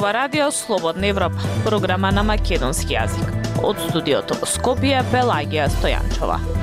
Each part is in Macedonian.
ова Радио Слободна Европа, програма на македонски јазик. Од студиото во Скопје, Пелагија Стојанчова.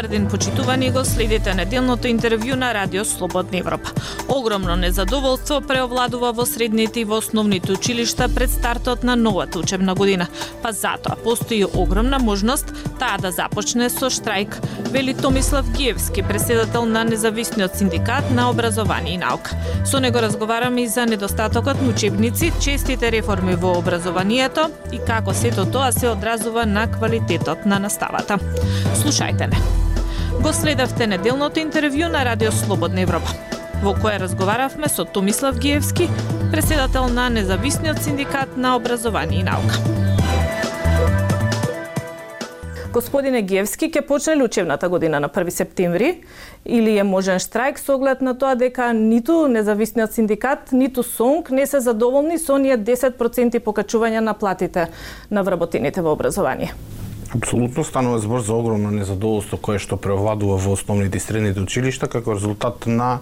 Добар ден, почитувани го следите неделното интервју на Радио Слободна Европа. Огромно незадоволство преовладува во средните и во основните училишта пред стартот на новата учебна година. Па затоа постои огромна можност таа да започне со штрајк, вели Томислав Гиевски, преседател на независниот синдикат на образование и наука. Со него разговараме и за недостатокот на учебници, честите реформи во образованието и како сето тоа се одразува на квалитетот на наставата. Слушајте не го следавте неделното интервју на Радио Слободна Европа, во кое разговаравме со Томислав Гиевски, преседател на Независниот синдикат на образование и наука. Господине Гиевски, ќе почне ли учебната година на 1 септември или е можен штрајк со оглед на тоа дека ниту Независниот синдикат, ниту СОНК не се задоволни со оние 10% покачување на платите на вработените во образование? Апсолутно станува збор за огромно незадоволство кое што превладува во основните и средните училишта како резултат на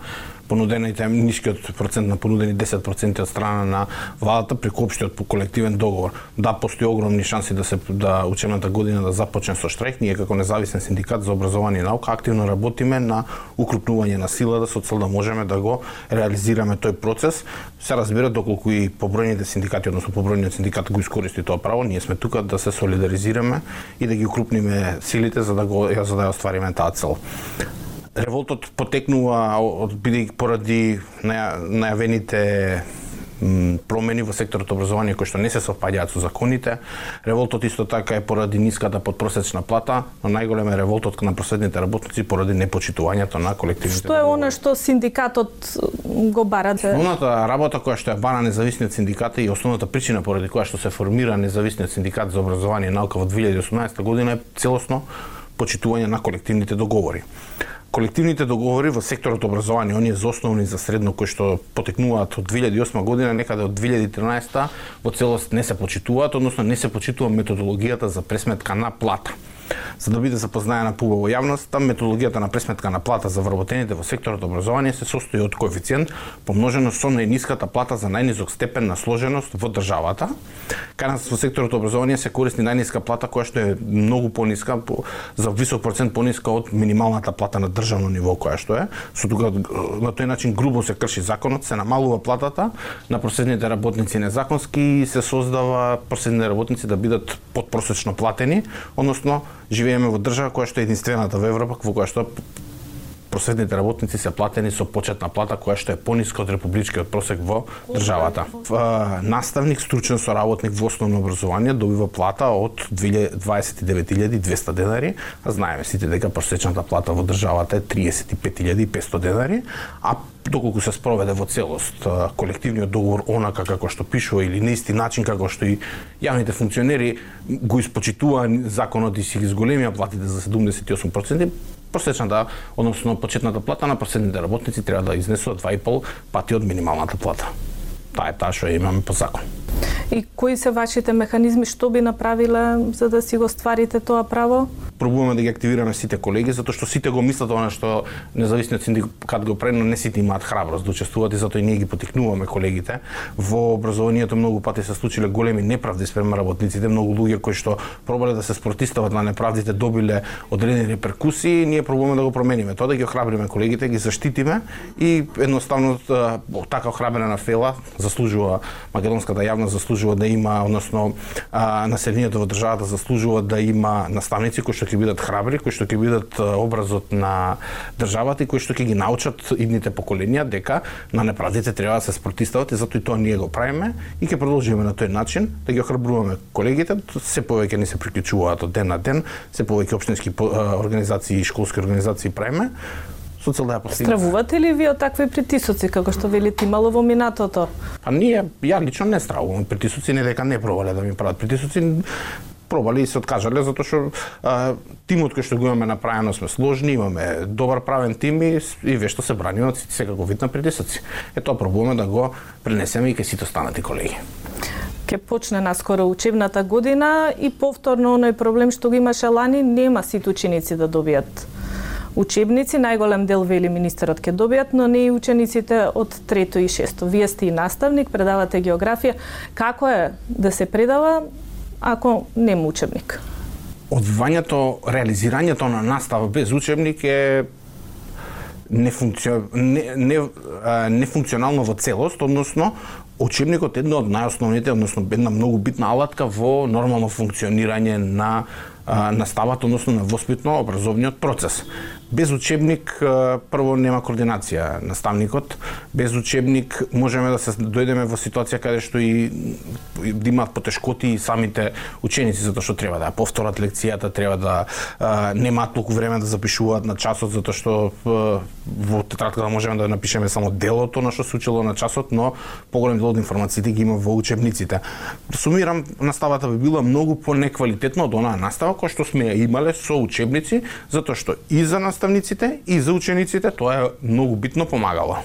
понудените нискиот процент на понудени 10% од страна на владата преку општиот по колективен договор. Да, постои огромни шанси да се да учебната година да започне со штрајк. Ние како независен синдикат за образование и наука активно работиме на укрупнување на сила да со цел да можеме да го реализираме тој процес. Се разбира доколку и побројните синдикати, односно побројниот синдикат го искористи тоа право, ние сме тука да се солидаризираме и да ги укрупниме силите за да го за да ја оствариме таа цел. Револтот потекнува бидејќи поради најавените промени во секторот образование кои што не се совпаѓаат со законите. Револтот исто така е поради ниската подпросечна плата, но најголем е револтот на просветните работници поради непочитувањето на колективните Што е она што синдикатот го бара? Основната работа која што е бара независниот синдикат и основната причина поради која што се формира независниот синдикат за образование и наука во 2018 година е целосно почитување на колективните договори колективните договори во секторот образование, оние за основни за средно кои што потекнуваат од 2008 година, некаде од 2013 во целост не се почитуваат, односно не се почитува методологијата за пресметка на плата. За да биде запознаена пубаво јавноста, методологијата на пресметка на плата за вработените во секторот образование се состои од коефициент помножено со најниската плата за најнизок степен на сложеност во државата. Кај нас во секторот образование се користи најниска плата која што е многу пониска за висок процент пониска од минималната плата на државно ниво која што е. Со тука на тој начин грубо се крши законот, се намалува платата на просечните работници незаконски и се создава просечните работници да бидат подпросечно платени, односно живееме во држава која што е единствената во Европа во која што просветните работници се платени со почетна плата која што е пониска од републичкиот просек во државата. Наставник, стручен соработник во основно образование добива плата од 29.200 денари, а знаеме сите дека просечната плата во државата е 35.500 денари, а доколку се спроведе во целост колективниот договор онака како што пишува или на исти начин како што и јавните функционери го испочитува законот и си ги зголемија платите за 78%, просечната, да, односно почетната плата на проседните работници треба да изнесува 2,5 пати од минималната плата. Таа е таа што имаме по закон. И кои се вашите механизми што би направиле за да си го стварите тоа право? Пробуваме да ги активираме сите колеги затоа што сите го мислат она што независниот синдикат го прави, но не сите имаат храброст да учествуваат и затоа и ние ги потикнуваме колегите. Во образованието многу пати се случиле големи неправди спрема работниците, многу луѓе кои што пробале да се спротистават на неправдите добиле одредени реперкусии, ние пробуваме да го промениме тоа да ги охрабриме колегите, ги заштитиме и едноставно така охрабрена фела заслужува македонската јавност заслужува да има, односно населението во државата заслужува да има наставници кои што ќе бидат храбри, кои што ќе бидат образот на државата и кои што ќе ги научат идните поколенија дека на неправдите треба да се спротистават и затоа и тоа ние го правиме и ќе продолжиме на тој начин да ги охрабруваме колегите, се повеќе ни се приклучуваат од ден на ден, се повеќе општински организации и школски организации правиме со цел да ја постигнеме. Стравувате ли ви од такви притисоци како што велите имало во минатото? Па ние ја лично не стравувам притисоци, не дека не пробале да ми прават притисоци, пробали и се откажале затоа што а, тимот кој што го имаме направено сме сложни, имаме добар правен тим и, и вешто се браниме од секако вид на притисоци. Е тоа пробуваме да го пренесеме и ке сите останати колеги Ке почне наскоро учебната година и повторно оној проблем што го имаше лани, нема сите ученици да добијат учебници, најголем дел вели министерот ќе добијат, но не и учениците од трето и шесто. Вие сте и наставник, предавате географија. Како е да се предава ако нема учебник? Одвивањето, реализирањето на настава без учебник е нефункци... не, не, нефункционално во целост, односно Учебникот е една од најосновните, односно една многу битна алатка во нормално функционирање на наставата, односно на воспитно образовниот процес. Без учебник прво нема координација наставникот, без учебник можеме да се дојдеме во ситуација каде што и да имаат потешкоти и самите ученици затоа што треба да ја повторат лекцијата, треба да а, немаат толку време да запишуваат на часот затоа што а, во тетрадката можеме да напишеме само делото на што се учело на часот, но поголем дел од информациите ги има во учебниците. Сумирам, наставата би била многу понеквалитетна од онаа настава која што сме имале со учебници, затоа што и за нас наставниците и за учениците тоа е многу битно помагало.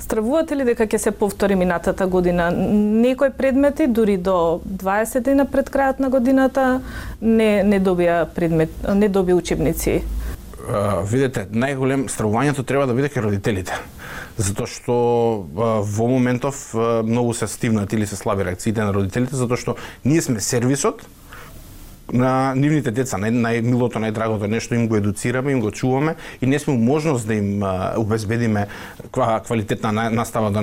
Стравувате ли дека ќе се повтори минатата година? Некои предмети, дури до 20 дена пред крајот на годината, не, не добија предмет, не добија учебници? Uh, видете, најголем стравувањето треба да биде кај родителите. Затоа што uh, во моментов uh, многу се стивнат или се слаби реакциите на родителите, затоа што ние сме сервисот на нивните деца, најмилото, најдрагото нешто им го едуцираме, им го чуваме и не сме можност да им обезбедиме квалитетна настава да,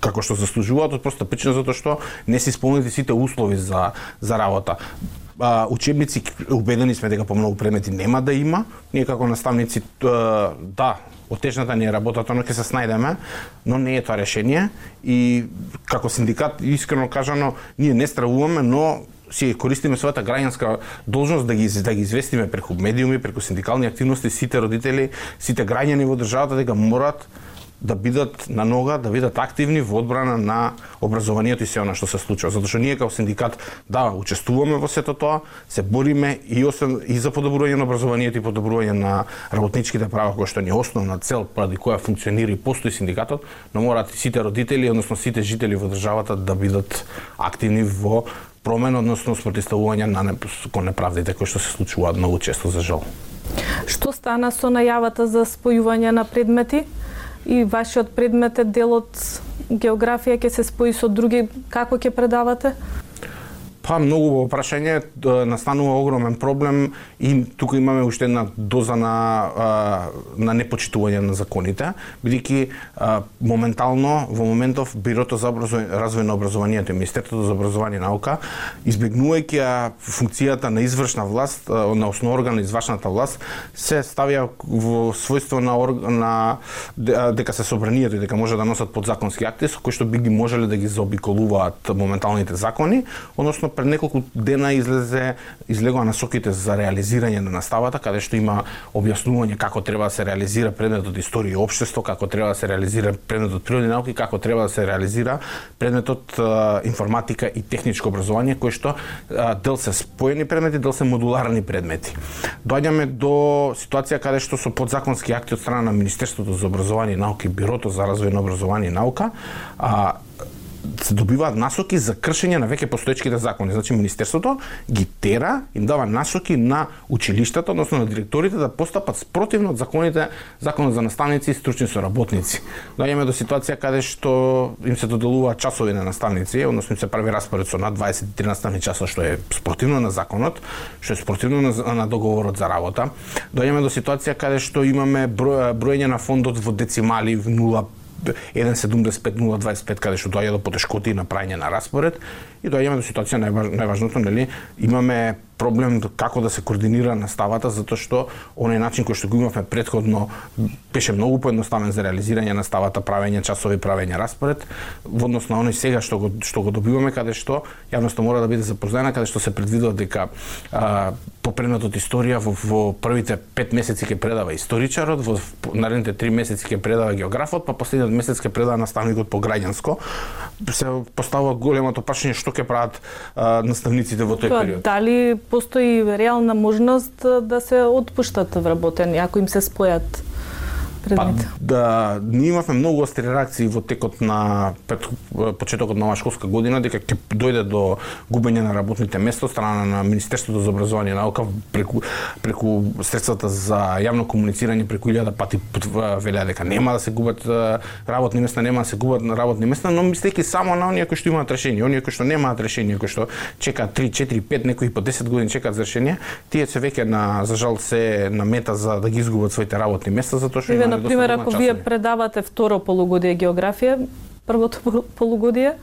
како што заслужуваат, од проста причина затоа што не се исполнети сите услови за, за работа а, учебници убедени сме дека по многу предмети нема да има. Ние како наставници да, отежната ни е работата, но ќе се снајдеме, но не е тоа решение и како синдикат искрено кажано ние не стравуваме, но си користиме својата граѓанска должност да ги да ги известиме преку медиуми, преку синдикални активности сите родители, сите граѓани во државата дека морат да бидат на нога, да бидат активни во одбрана на образованието и се она што се случува. Затоа што ние како синдикат да учествуваме во сето тоа, се бориме и освен и за подобрување на образованието и подобрување на работничките права кои што ни е основна цел поради која функционира и постои синдикатот, но мораат сите родители, односно сите жители во државата да бидат активни во промена, односно спротивставување на кон неправдите кои што се случуваат многу често за жал. Што стана со најавата за спојување на предмети? И вашиот предмет е дел од географија ќе се спои со други, како ќе предавате? Па многу во прашање настанува огромен проблем и тука имаме уште една доза на на непочитување на законите, бидејќи моментално во моментов Бирото за развој на образованието и Министерството за образование и наука избегнувајќи функцијата на извршна власт, на основ орган на извршната власт, се ставија во својство на, на дека се собранието и дека може да носат подзаконски акти со кои што би ги можеле да ги заобиколуваат моменталните закони, односно пред неколку дена излезе излегоа насоките за реализирање на наставата, каде што има објаснување како треба да се реализира предметот историја и општество, како треба да се реализира предметот природни науки, како треба да се реализира предметот информатика и техничко образование, кој што дел се споени предмети, дел се модуларни предмети. Доаѓаме до ситуација каде што со подзаконски акти од страна на Министерството за образование и наука и Бирото за развој на образование и наука, а, се добиваат насоки за кршење на веќе постоечките закони. Значи министерството ги тера, им дава насоки на училиштата, односно на директорите да постапат спротивно од законите, законот за наставници и стручни соработници. Доаѓаме до ситуација каде што им се доделуваат часови на наставници, односно им се прави распоред со над 23 наставни часа што е спротивно на законот, што е спротивно на, на договорот за работа. Доаѓаме до ситуација каде што имаме броење на фондот во децимали 0 1.75.025 каде што доаѓа до потешкоти на прајање на распоред и доаѓаме до ситуација најважното нели имаме проблем како да се координира наставата затоа што оној начин кој што го имавме претходно беше многу поедноставен за реализирање на наставата, правење часови, правење распоред во однос на оној сега што го што го добиваме каде што јавноста мора да биде запознаена каде што се предвидува дека а, по предметот историја во, во првите пет месеци ќе предава историчарот, во наредните три месеци ќе предава географот, па последниот месец ќе предава наставникот по граѓанско. Се поставува големото прашање што ќе прават а, наставниците во тој Тоа, период. Дали постои реална можност да се отпуштат вработени ако им се спојат предмет? Па, да, ние имавме многу остри реакции во текот на пред, почетокот на оваа школска година дека ќе дојде до губење на работните места од страна на Министерството за образование и наука преку преку средствата за јавно комуницирање преку илјада пати велеа дека нема да се губат работни места, нема да се губат работни места, но мислејќи само на оние кои што имаат решение, оние кои што немаат решение, кои што чекаат 3, 4, 5, некои по 10 години чекаат за решение, тие се веќе на за жал се на мета за да ги изгубат своите работни места затоа што на пример ако вие предавате второ полугодие географија, првото полугодие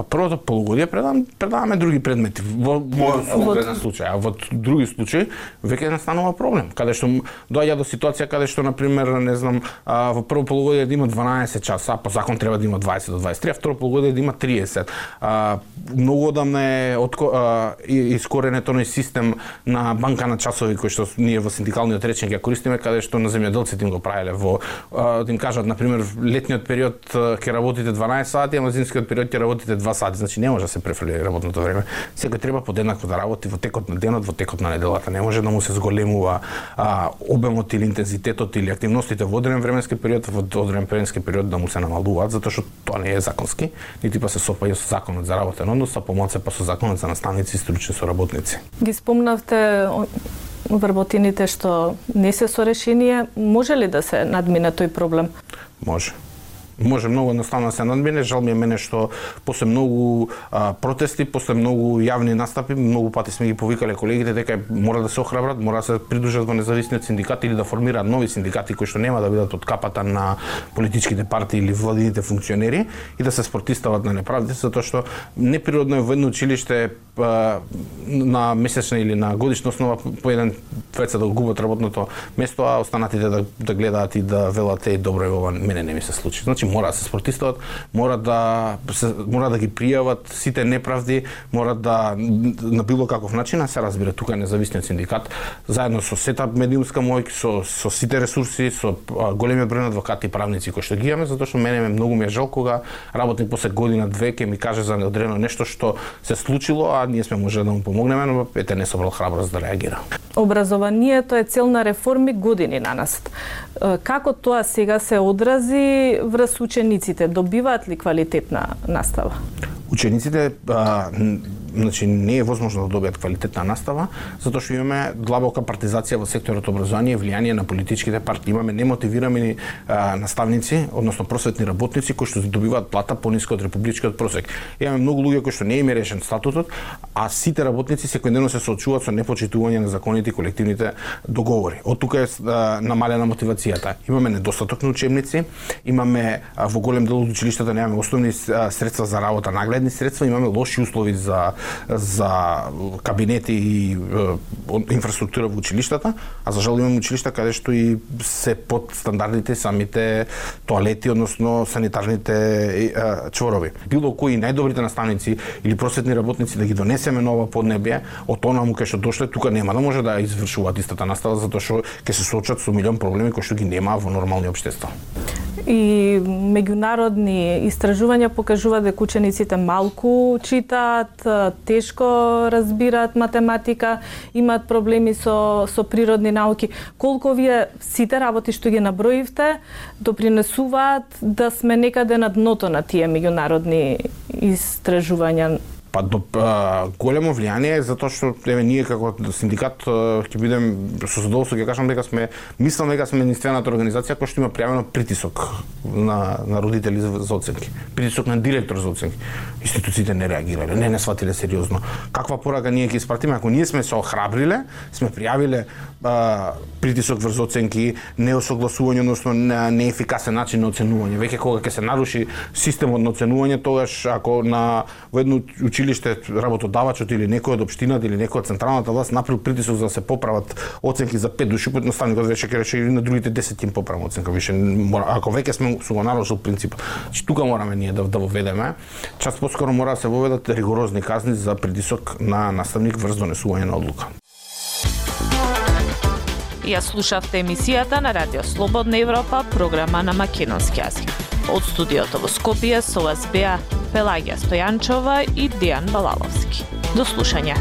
Па првото полугодие предавам, предаваме други предмети. Во конкретен случај, а во други случаи веќе настанува проблем, каде што доаѓа до ситуација каде што на пример, не знам, а, во прво полугодие да има 12 часа, по закон треба да има 20 до 23, а второ полугодие да има 30. А, многу одамна е отко, а, искоренето на систем на банка на часови кој што ние во синдикалниот речник ја користиме каде што на земјоделците им го правеле во а, да им кажат на пример летниот период ќе работите 12 сати, а зимскиот период ќе работите 2 сати, значи не може да се префрли работното време. Секој треба подеднакво да работи во текот на денот, во текот на неделата. Не може да му се зголемува а, обемот или интензитетот или активностите во одреден временски период, во одреден временски период да му се намалуваат, затоа што тоа не е законски, нити па се сопаја со законот за работен однос, а помалце па со законот за наставници и стручни соработници. Ги спомнавте вработините што не се со решение, може ли да се надмине тој проблем? Може може многу едноставно да се надмине. Жал ми е мене што после многу а, протести, после многу јавни настапи, многу пати сме ги повикале колегите дека мора да се охрабрат, мора да се придружат во независниот синдикат или да формираат нови синдикати кои што нема да бидат од капата на политичките партии или владините функционери и да се спортистават на неправдите, затоа што неприродно е во едно училиште на месечна или на годишна основа по еден двеца да губат работното место, а останатите да, да гледаат и да велат е добро е ова мене не ми се случи. Значи мора да се спортистават, мора да се, мора да ги пријават сите неправди, мора да на било каков начин, а се разбира тука независниот синдикат заедно со сета медиумска мој, со со сите ресурси, со големиот број на адвокати и правници кои што ги имаме, затоа што мене многу ми е жал кога работник после година две ќе ми каже за неодредено нешто што се случило, а ние сме можеле да му помогнеме, но ете не собрал храброст да реагира. Образованието е цел на реформи години на нас. Како тоа сега се одрази врз учениците? Добиваат ли квалитетна настава? Учениците а, значи не е возможно да добијат квалитетна настава, затоа што имаме длабока партизација во секторот образование влијание на политичките партии. Имаме немотивирани а, наставници, односно просветни работници кои што добиваат плата пониска од републичкиот просек. Имаме многу луѓе кои што не им е решен статутот, а сите работници секојдневно се соочуваат со непочитување на законите и колективните договори. Од тука е а, намалена мотивацијата. Имаме недостаток на учебници, имаме а, во голем дел од училиштата немаме основни средства за работа, нагледни средства, имаме лоши услови за за кабинети и инфраструктура во училиштата, а за жал имаме училишта каде што и се под стандардите самите тоалети, односно санитарните чворови. Било кои најдобрите наставници или просветни работници да ги донесеме нова поднебие, од онаму кај што дошле, тука нема да може да извршуваат истата настава затоа што ќе се соочат со милион проблеми кои што ги нема во нормални обштества. И меѓународни истражувања покажуваат дека учениците малку читаат, тешко разбираат математика, имаат проблеми со со природни науки. Колку вие сите работи што ги наброивте допринесуваат да сме некаде на дното на тие меѓународни истражувања Па до а, големо влијание затоа што еве ние како синдикат ќе бидем со задоволство ќе кажам дека сме мислам дека сме единствената организација која што има пријавено притисок на на родители за, за оценки. Притисок на директор за оценки. Институциите не реагирале, не не сватиле сериозно. Каква порака ние ќе испратиме ако ние сме се охрабриле, сме пријавиле а, притисок врз оценки, неосогласување, односно неефикасен начин на оценување. Веќе кога ќе се наруши системот на оценување, тогаш ако на во едно училиште работодавачот или некој од општината или некој од централната власт направил притисок за да се поправат оценки за пет души, наставникот веќе ќе рече и на другите 10 им поправам оценка. Више ако веќе сме су го нарушил принципот. значи тука мораме ние да да воведеме. Час поскоро мора да се воведат ригорозни казни за притисок на наставник врз донесување на одлука. Ја слушавте емисијата на Радио Слободна Европа, програма на македонски јазик. Од студиото во Скопје со вас беа Пелагија Стојанчова и Дијан Балаловски. До слушање.